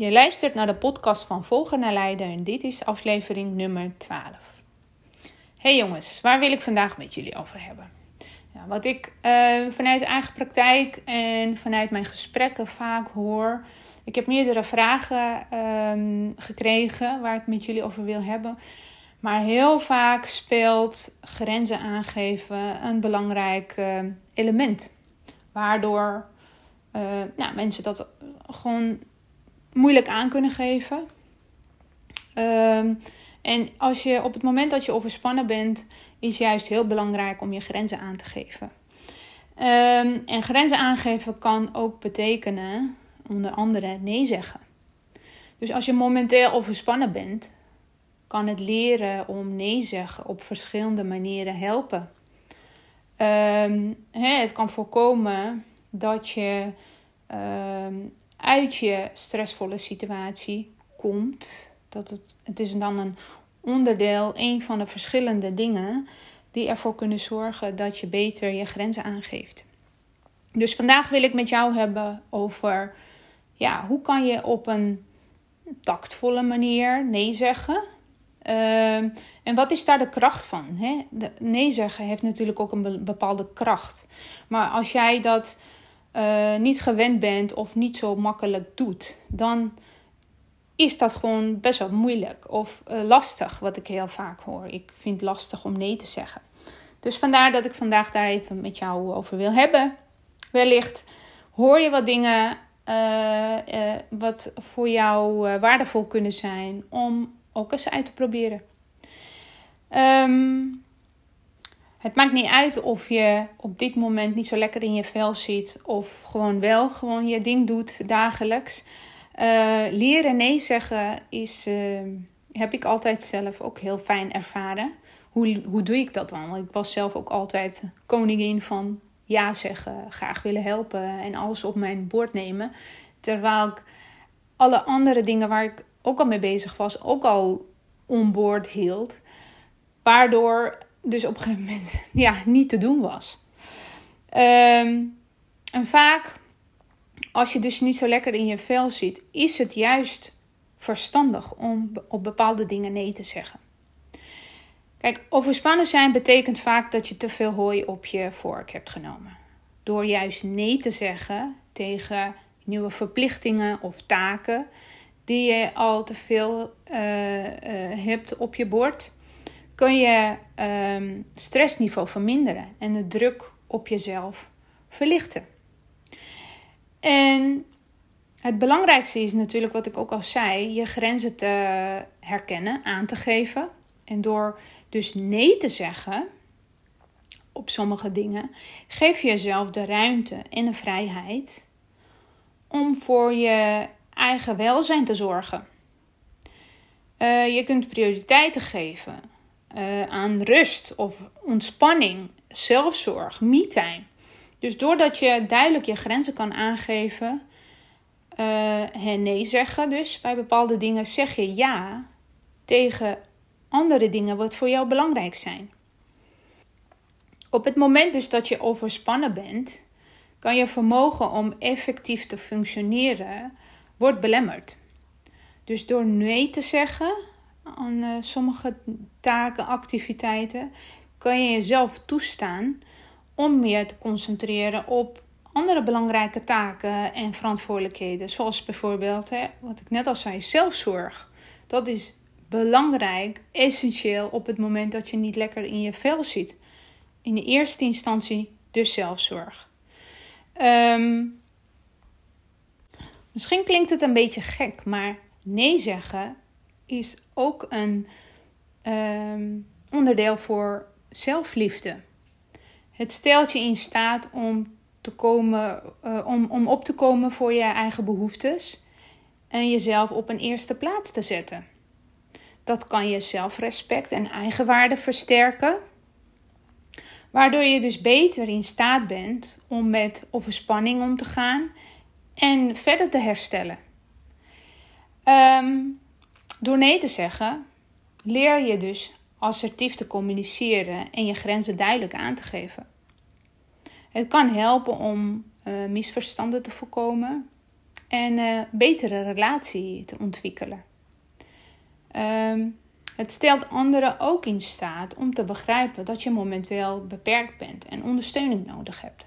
Je luistert naar de podcast van Volger naar Leider en dit is aflevering nummer 12. Hey jongens, waar wil ik vandaag met jullie over hebben? Ja, wat ik uh, vanuit eigen praktijk en vanuit mijn gesprekken vaak hoor. Ik heb meerdere vragen um, gekregen waar ik met jullie over wil hebben. Maar heel vaak speelt grenzen aangeven een belangrijk uh, element. Waardoor uh, nou, mensen dat gewoon moeilijk aan kunnen geven. Um, en als je op het moment dat je overspannen bent, is juist heel belangrijk om je grenzen aan te geven. Um, en grenzen aangeven kan ook betekenen, onder andere, nee zeggen. Dus als je momenteel overspannen bent, kan het leren om nee zeggen op verschillende manieren helpen. Um, het kan voorkomen dat je uit je stressvolle situatie komt. Dat het, het is dan een onderdeel, een van de verschillende dingen die ervoor kunnen zorgen dat je beter je grenzen aangeeft. Dus vandaag wil ik met jou hebben over ja, hoe kan je op een tactvolle manier nee zeggen. Uh, en wat is daar de kracht van? Hè? Nee zeggen heeft natuurlijk ook een bepaalde kracht. Maar als jij dat uh, niet gewend bent of niet zo makkelijk doet, dan is dat gewoon best wel moeilijk of uh, lastig, wat ik heel vaak hoor. Ik vind het lastig om nee te zeggen. Dus vandaar dat ik vandaag daar even met jou over wil hebben. Wellicht hoor je wat dingen uh, wat voor jou waardevol kunnen zijn om ook eens uit te proberen. Um, het maakt niet uit of je op dit moment niet zo lekker in je vel zit of gewoon wel gewoon je ding doet dagelijks. Uh, leren nee zeggen is, uh, heb ik altijd zelf ook heel fijn ervaren. Hoe, hoe doe ik dat dan? Ik was zelf ook altijd koningin van ja zeggen, graag willen helpen en alles op mijn bord nemen. Terwijl ik alle andere dingen waar ik ook al mee bezig was, ook al onboord hield. Waardoor dus op een gegeven moment ja, niet te doen was. Um, en vaak, als je dus niet zo lekker in je vel zit, is het juist verstandig om op bepaalde dingen nee te zeggen. Kijk, overspannen zijn betekent vaak dat je te veel hooi op je vork hebt genomen. Door juist nee te zeggen tegen nieuwe verplichtingen of taken die je al te veel uh, uh, hebt op je bord, kun je um, stressniveau verminderen en de druk op jezelf verlichten. En het belangrijkste is natuurlijk, wat ik ook al zei, je grenzen te herkennen, aan te geven. En door dus nee te zeggen op sommige dingen, geef je jezelf de ruimte en de vrijheid om voor je eigen welzijn te zorgen. Uh, je kunt prioriteiten geven uh, aan rust of ontspanning, zelfzorg, me-time. Dus doordat je duidelijk je grenzen kan aangeven uh, en nee zeggen, dus bij bepaalde dingen zeg je ja tegen andere dingen wat voor jou belangrijk zijn. Op het moment dus dat je overspannen bent, kan je vermogen om effectief te functioneren wordt belemmerd. Dus door nee te zeggen aan uh, sommige taken, activiteiten, kan je jezelf toestaan om je te concentreren op andere belangrijke taken en verantwoordelijkheden. Zoals bijvoorbeeld, hè, wat ik net al zei, zelfzorg. Dat is belangrijk, essentieel op het moment dat je niet lekker in je vel zit. In de eerste instantie dus zelfzorg. Um, misschien klinkt het een beetje gek, maar nee zeggen is ook een um, onderdeel voor zelfliefde. Het stelt je in staat om, te komen, uh, om, om op te komen voor je eigen behoeftes en jezelf op een eerste plaats te zetten. Dat kan je zelfrespect en eigenwaarde versterken, waardoor je dus beter in staat bent om met overspanning om te gaan en verder te herstellen. Um, door nee te zeggen, leer je dus assertief te communiceren en je grenzen duidelijk aan te geven. Het kan helpen om uh, misverstanden te voorkomen en uh, betere relatie te ontwikkelen. Um, het stelt anderen ook in staat om te begrijpen dat je momenteel beperkt bent en ondersteuning nodig hebt.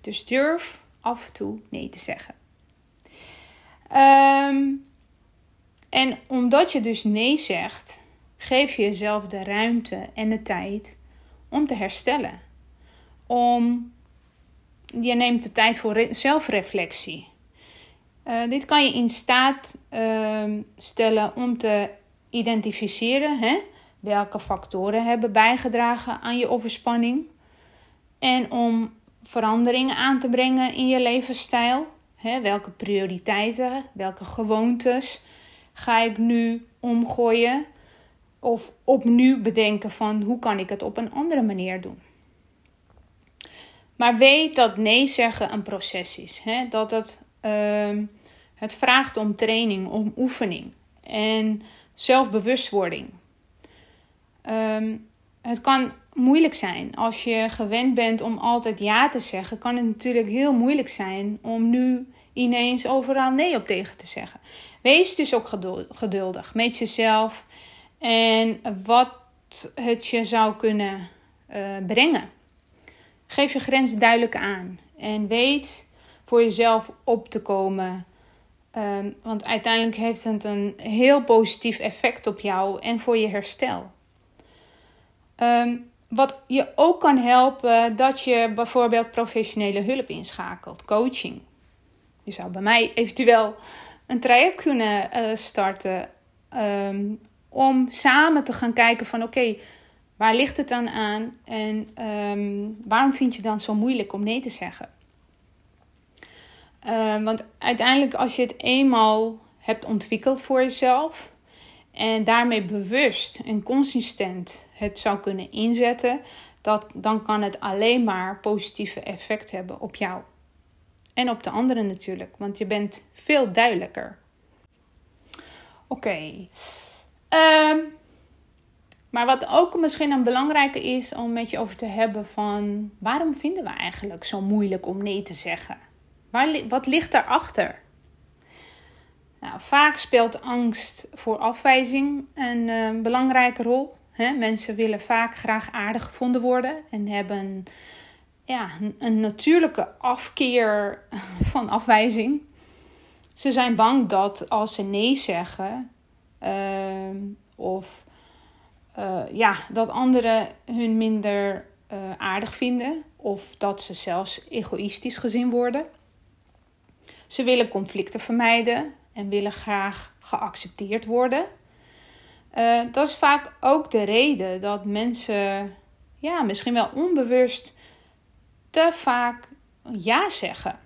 Dus durf af en toe nee te zeggen. Um, en omdat je dus nee zegt, geef je jezelf de ruimte en de tijd om te herstellen. Om, je neemt de tijd voor zelfreflectie. Uh, dit kan je in staat uh, stellen om te identificeren hè, welke factoren hebben bijgedragen aan je overspanning. En om veranderingen aan te brengen in je levensstijl. Hè, welke prioriteiten, welke gewoontes ga ik nu omgooien of opnieuw bedenken van hoe kan ik het op een andere manier doen. Maar weet dat nee zeggen een proces is. Hè? Dat het, uh, het vraagt om training, om oefening en zelfbewustwording. Um, het kan moeilijk zijn als je gewend bent om altijd ja te zeggen. Kan het natuurlijk heel moeilijk zijn om nu ineens overal nee op tegen te zeggen. Wees dus ook geduldig met jezelf en wat het je zou kunnen uh, brengen. Geef je grenzen duidelijk aan en weet voor jezelf op te komen. Um, want uiteindelijk heeft het een heel positief effect op jou en voor je herstel. Um, wat je ook kan helpen, dat je bijvoorbeeld professionele hulp inschakelt, coaching. Je zou bij mij eventueel een traject kunnen uh, starten um, om samen te gaan kijken van oké, waar ligt het dan aan en um, waarom vind je dan zo moeilijk om nee te zeggen? Uh, want uiteindelijk als je het eenmaal hebt ontwikkeld voor jezelf en daarmee bewust en consistent het zou kunnen inzetten, dat, dan kan het alleen maar positieve effect hebben op jou. En op de anderen natuurlijk, want je bent veel duidelijker. Oké. Ehm, maar wat ook misschien een belangrijke is om met je over te hebben van waarom vinden we eigenlijk zo moeilijk om nee te zeggen? Waar, wat ligt daarachter? Nou, vaak speelt angst voor afwijzing een uh, belangrijke rol. Mensen willen vaak graag aardig gevonden worden en hebben ja, een natuurlijke afkeer van afwijzing. Ze zijn bang dat als ze nee zeggen, uh, of uh, ja, dat anderen hun minder uh, aardig vinden, of dat ze zelfs egoïstisch gezien worden. Ze willen conflicten vermijden en willen graag geaccepteerd worden. Uh, dat is vaak ook de reden dat mensen, ja, misschien wel onbewust te vaak ja zeggen.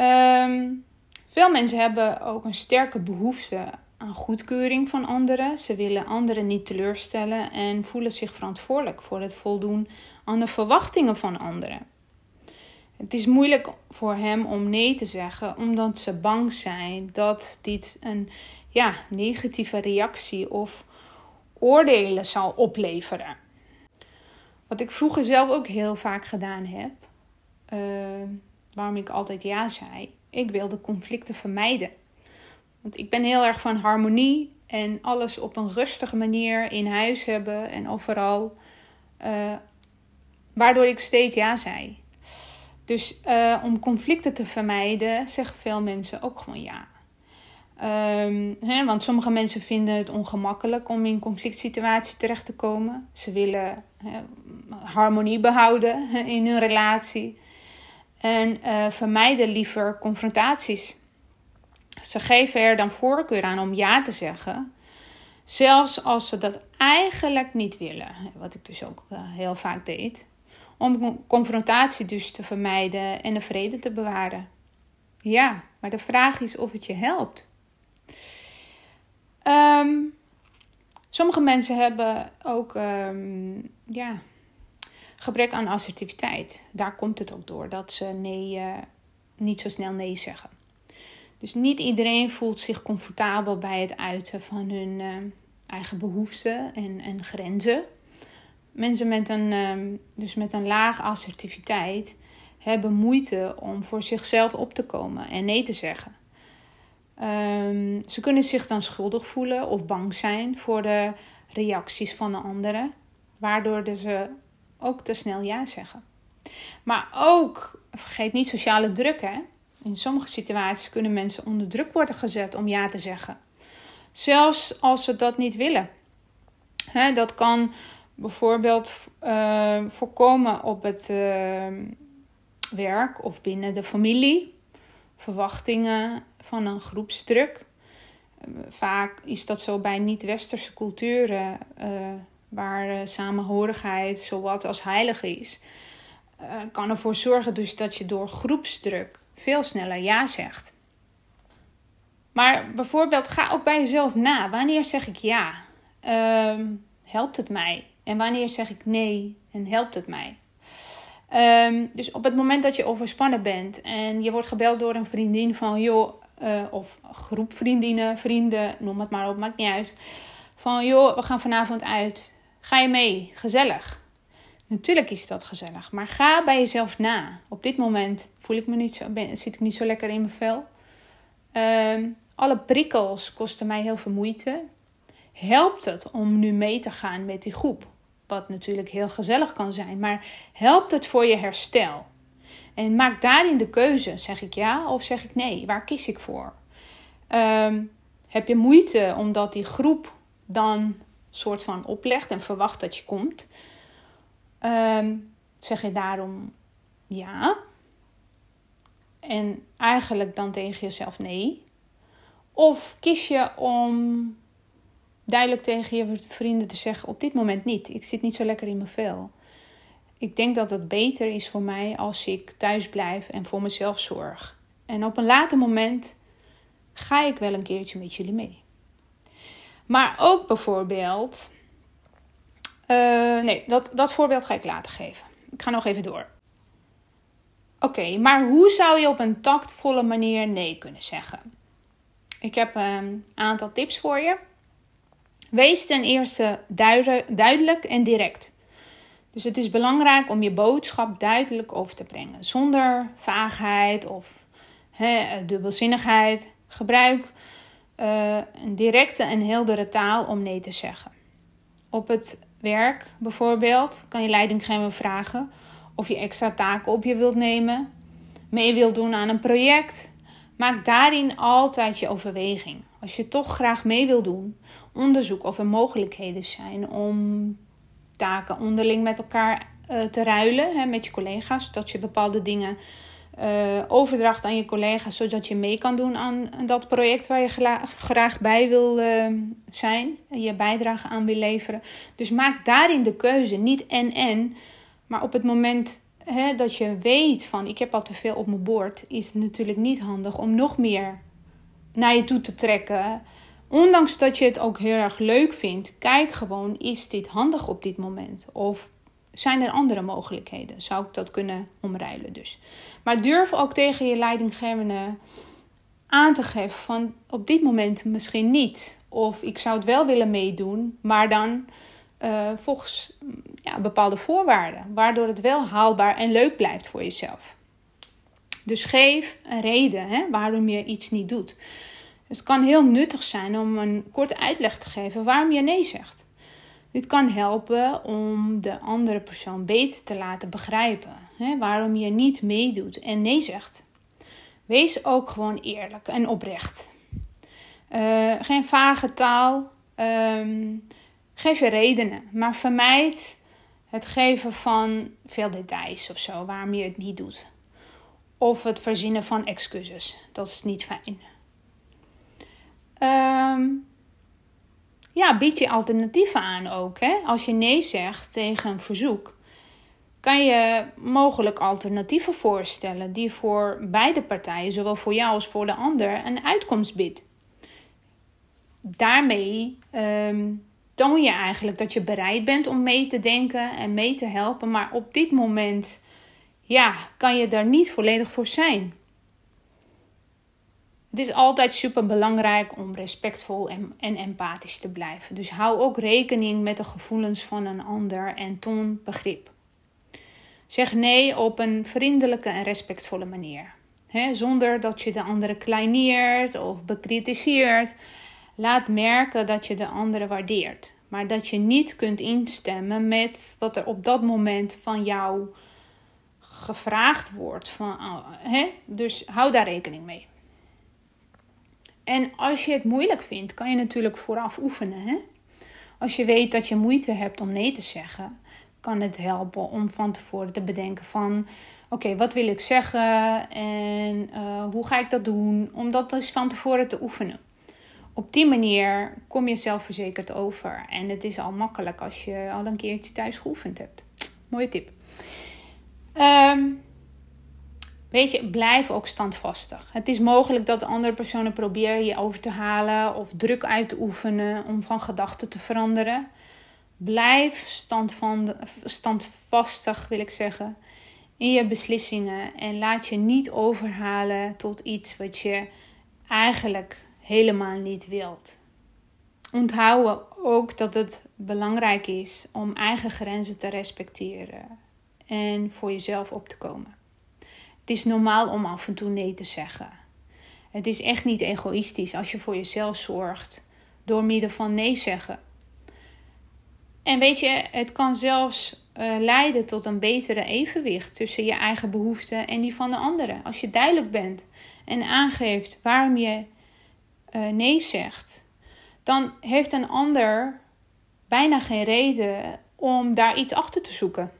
Um, veel mensen hebben ook een sterke behoefte aan goedkeuring van anderen. Ze willen anderen niet teleurstellen en voelen zich verantwoordelijk voor het voldoen aan de verwachtingen van anderen. Het is moeilijk voor hem om nee te zeggen, omdat ze bang zijn dat dit een ja, negatieve reactie of oordelen zal opleveren. Wat ik vroeger zelf ook heel vaak gedaan heb, uh, waarom ik altijd ja zei, ik wilde conflicten vermijden. Want ik ben heel erg van harmonie en alles op een rustige manier in huis hebben en overal. Uh, waardoor ik steeds ja zei. Dus uh, om conflicten te vermijden, zeggen veel mensen ook gewoon ja. Um, hè, want sommige mensen vinden het ongemakkelijk om in conflict situatie terecht te komen. Ze willen hè, harmonie behouden in hun relatie. En uh, vermijden liever confrontaties. Ze geven er dan voorkeur aan om ja te zeggen. Zelfs als ze dat eigenlijk niet willen. Wat ik dus ook uh, heel vaak deed. Om confrontatie dus te vermijden en de vrede te bewaren. Ja, maar de vraag is of het je helpt. Ehm, sommige mensen hebben ook ehm, ja, gebrek aan assertiviteit. Daar komt het ook door dat ze nee, uh, niet zo snel nee zeggen. Dus niet iedereen voelt zich comfortabel bij het uiten van hun uh, eigen behoeften en, en grenzen. Mensen met een, uh, dus met een laag assertiviteit hebben moeite om voor zichzelf op te komen en nee te zeggen. Um, ze kunnen zich dan schuldig voelen of bang zijn voor de reacties van de anderen, waardoor ze ook te snel ja zeggen. Maar ook, vergeet niet sociale druk. Hè? In sommige situaties kunnen mensen onder druk worden gezet om ja te zeggen. Zelfs als ze dat niet willen. Dat kan bijvoorbeeld uh, voorkomen op het uh, werk of binnen de familie. Verwachtingen van een groepsdruk. Vaak is dat zo bij niet-westerse culturen, uh, waar samenhorigheid zowat als heilig is. kan ervoor zorgen dus dat je door groepsdruk veel sneller ja zegt. Maar bijvoorbeeld, ga ook bij jezelf na. Wanneer zeg ik ja? Uh, helpt het mij? En wanneer zeg ik nee en helpt het mij? Um, dus op het moment dat je overspannen bent en je wordt gebeld door een vriendin van joh, uh, of groep vriendinnen, vrienden, noem het maar op, maakt niet uit. Van joh, we gaan vanavond uit. Ga je mee? Gezellig. Natuurlijk is dat gezellig, maar ga bij jezelf na. Op dit moment voel ik me niet zo, zit ik niet zo lekker in mijn vel. Um, alle prikkels kosten mij heel veel moeite. Helpt het om nu mee te gaan met die groep? Wat natuurlijk heel gezellig kan zijn, maar helpt het voor je herstel? En maak daarin de keuze. Zeg ik ja of zeg ik nee? Waar kies ik voor? Um, heb je moeite omdat die groep dan soort van oplegt en verwacht dat je komt? Um, zeg je daarom ja? En eigenlijk dan tegen jezelf nee? Of kies je om duidelijk tegen je vrienden te zeggen: op dit moment niet. Ik zit niet zo lekker in mijn vel. Ik denk dat het beter is voor mij als ik thuis blijf en voor mezelf zorg. En op een later moment ga ik wel een keertje met jullie mee. Maar ook bijvoorbeeld uh, nee, dat, dat voorbeeld ga ik later geven. Ik ga nog even door. Oké, maar hoe zou je op een tactvolle manier nee kunnen zeggen? Ik heb een aantal tips voor je. Wees ten eerste duidelijk en direct. Dus het is belangrijk om je boodschap duidelijk over te brengen, zonder vaagheid of he, dubbelzinnigheid. Gebruik uh, een directe en heldere taal om nee te zeggen. Op het werk bijvoorbeeld kan je leidinggever vragen of je extra taken op je wilt nemen, mee wilt doen aan een project. Maak daarin altijd je overweging. Als je toch graag mee wilt doen, onderzoek of er mogelijkheden zijn om taken onderling met elkaar uh, te ruilen hè, met je collega's, zodat je bepaalde dingen uh, overdracht aan je collega's, zodat je mee kan doen aan dat project waar je graag bij wil uh, zijn, je bijdrage aan wil leveren. Dus maak daarin de keuze, niet en en, maar op het moment hè, dat je weet van ik heb al te veel op mijn bord, is het natuurlijk niet handig om nog meer naar je toe te trekken. Ondanks dat je het ook heel erg leuk vindt, kijk gewoon: is dit handig op dit moment? Of zijn er andere mogelijkheden? Zou ik dat kunnen omruilen dus. Maar durf ook tegen je leidinggevende aan te geven van op dit moment misschien niet. Of ik zou het wel willen meedoen, maar dan uh, volgens ja, bepaalde voorwaarden. Waardoor het wel haalbaar en leuk blijft voor jezelf. Dus geef een reden hè, waarom je iets niet doet. Dus het kan heel nuttig zijn om een korte uitleg te geven waarom je nee zegt. Dit kan helpen om de andere persoon beter te laten begrijpen hè, waarom je niet meedoet en nee zegt. Wees ook gewoon eerlijk en oprecht. Uh, geen vage taal. Um, geef je redenen, maar vermijd het geven van veel details of zo waarom je het niet doet. Of het verzinnen van excuses. Dat is niet fijn. Um, ja, bied je alternatieven aan ook. Hè? Als je nee zegt tegen een verzoek, kan je mogelijk alternatieven voorstellen die voor beide partijen, zowel voor jou als voor de ander, een uitkomst biedt. Daarmee um, toon je eigenlijk dat je bereid bent om mee te denken en mee te helpen, maar op dit moment ja, kan je daar niet volledig voor zijn. Het is altijd super belangrijk om respectvol en, en empathisch te blijven. Dus hou ook rekening met de gevoelens van een ander en toon begrip. Zeg nee op een vriendelijke en respectvolle manier. zonder dat je de andere kleineert of bekritiseert. Laat merken dat je de andere waardeert. Maar dat je niet kunt instemmen met wat er op dat moment van jou gevraagd wordt. Van, hè? Dus hou daar rekening mee. En als je het moeilijk vindt, kan je natuurlijk vooraf oefenen. Hè? Als je weet dat je moeite hebt om nee te zeggen, kan het helpen om van tevoren te bedenken van... Oké, wat wil ik zeggen en uh, hoe ga ik dat doen? Om dat dus van tevoren te oefenen. Op die manier kom je zelfverzekerd over. En het is al makkelijk als je al een keertje thuis geoefend hebt. Mooie tip. Um, Weet je, blijf ook standvastig. Het is mogelijk dat andere personen proberen je over te halen of druk uit te oefenen om van gedachten te veranderen. Blijf standvastig, wil ik zeggen, in je beslissingen en laat je niet overhalen tot iets wat je eigenlijk helemaal niet wilt. Onthoud ook dat het belangrijk is om eigen grenzen te respecteren en voor jezelf op te komen. Het is normaal om af en toe nee te zeggen. Het is echt niet egoïstisch als je voor jezelf zorgt door middel van nee zeggen. En weet je, het kan zelfs uh, leiden tot een betere evenwicht tussen je eigen behoeften en die van de anderen. Als je duidelijk bent en aangeeft waarom je uh, nee zegt, dan heeft een ander bijna geen reden om daar iets achter te zoeken.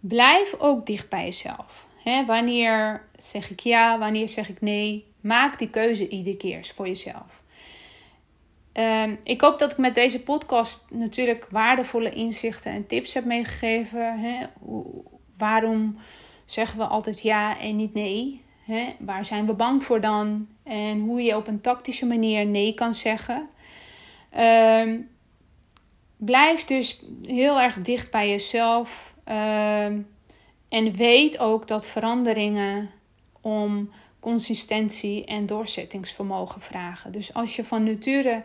Blijf ook dicht bij jezelf wanneer zeg ik ja, wanneer zeg ik nee? Maak die keuze iedere keer voor jezelf. Ehm, ik hoop dat ik met deze podcast natuurlijk waardevolle inzichten en tips heb meegegeven. waarom zeggen we altijd ja en niet nee? waar zijn we bang voor dan? En hoe je op een tactische manier nee kan zeggen. Ehm, blijf dus heel erg dicht bij jezelf. Ehm, en weet ook dat veranderingen om consistentie en doorzettingsvermogen vragen. Dus als je van nature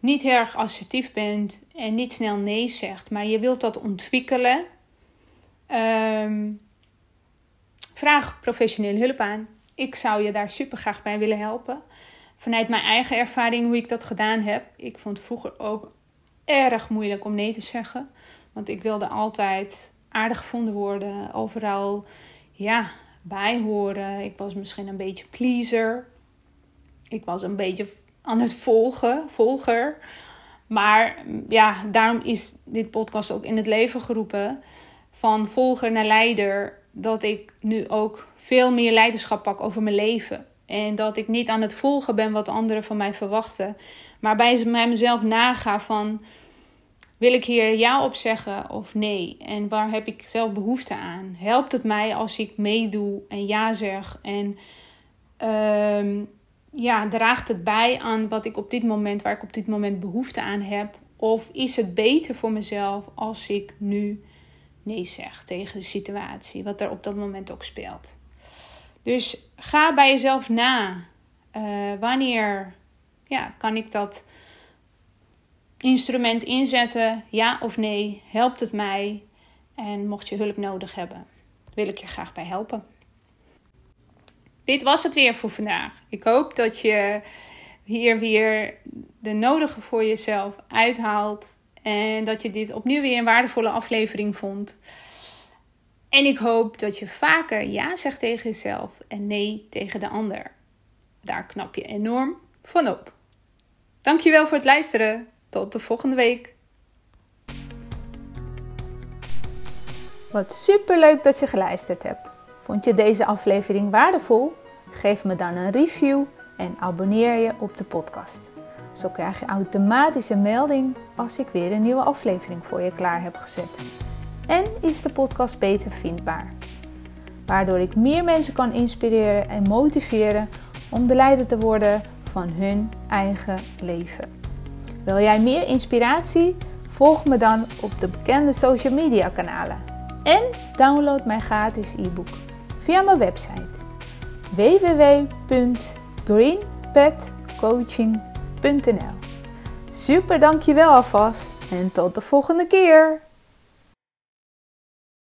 niet erg assertief bent en niet snel nee zegt, maar je wilt dat ontwikkelen, ehm, vraag professionele hulp aan. Ik zou je daar super graag bij willen helpen. Vanuit mijn eigen ervaring, hoe ik dat gedaan heb. Ik vond vroeger ook erg moeilijk om nee te zeggen. Want ik wilde altijd aardig gevonden worden, overal ja, bij horen. Ik was misschien een beetje pleaser. Ik was een beetje aan het volgen, volger. Maar ja, daarom is dit podcast ook in het leven geroepen. Van volger naar leider. Dat ik nu ook veel meer leiderschap pak over mijn leven. En dat ik niet aan het volgen ben wat anderen van mij verwachten. Maar bij mezelf naga van wil ik hier ja op zeggen of nee? En waar heb ik zelf behoefte aan? Helpt het mij als ik meedoe en ja zeg? En ehm, ja, draagt het bij aan wat ik op dit moment, waar ik op dit moment behoefte aan heb? Of is het beter voor mezelf als ik nu nee zeg tegen de situatie, wat er op dat moment ook speelt? Dus ga bij jezelf na. Uh, wanneer ja, kan ik dat instrument inzetten, ja of nee? Helpt het mij? En mocht je hulp nodig hebben, wil ik je graag bij helpen. Dit was het weer voor vandaag. Ik hoop dat je hier weer de nodige voor jezelf uithaalt. En dat je dit opnieuw weer een waardevolle aflevering vond. En ik hoop dat je vaker ja zegt tegen jezelf en nee tegen de ander. Daar knap je enorm van op. Dankjewel voor het luisteren. Tot de volgende week. Wat super leuk dat je geluisterd hebt. Vond je deze aflevering waardevol? Geef me dan een review en abonneer je op de podcast. Zo krijg je automatisch een melding als ik weer een nieuwe aflevering voor je klaar heb gezet. en is de podcast beter vindbaar. Waardoor ik meer mensen kan inspireren en motiveren om de leider te worden van hun eigen leven. Wil jij meer inspiratie? Volg me dan op de bekende social media kanalen. En download mijn gratis e-book via mijn website www.greenpetcoaching.nl Super dankjewel alvast en tot de volgende keer!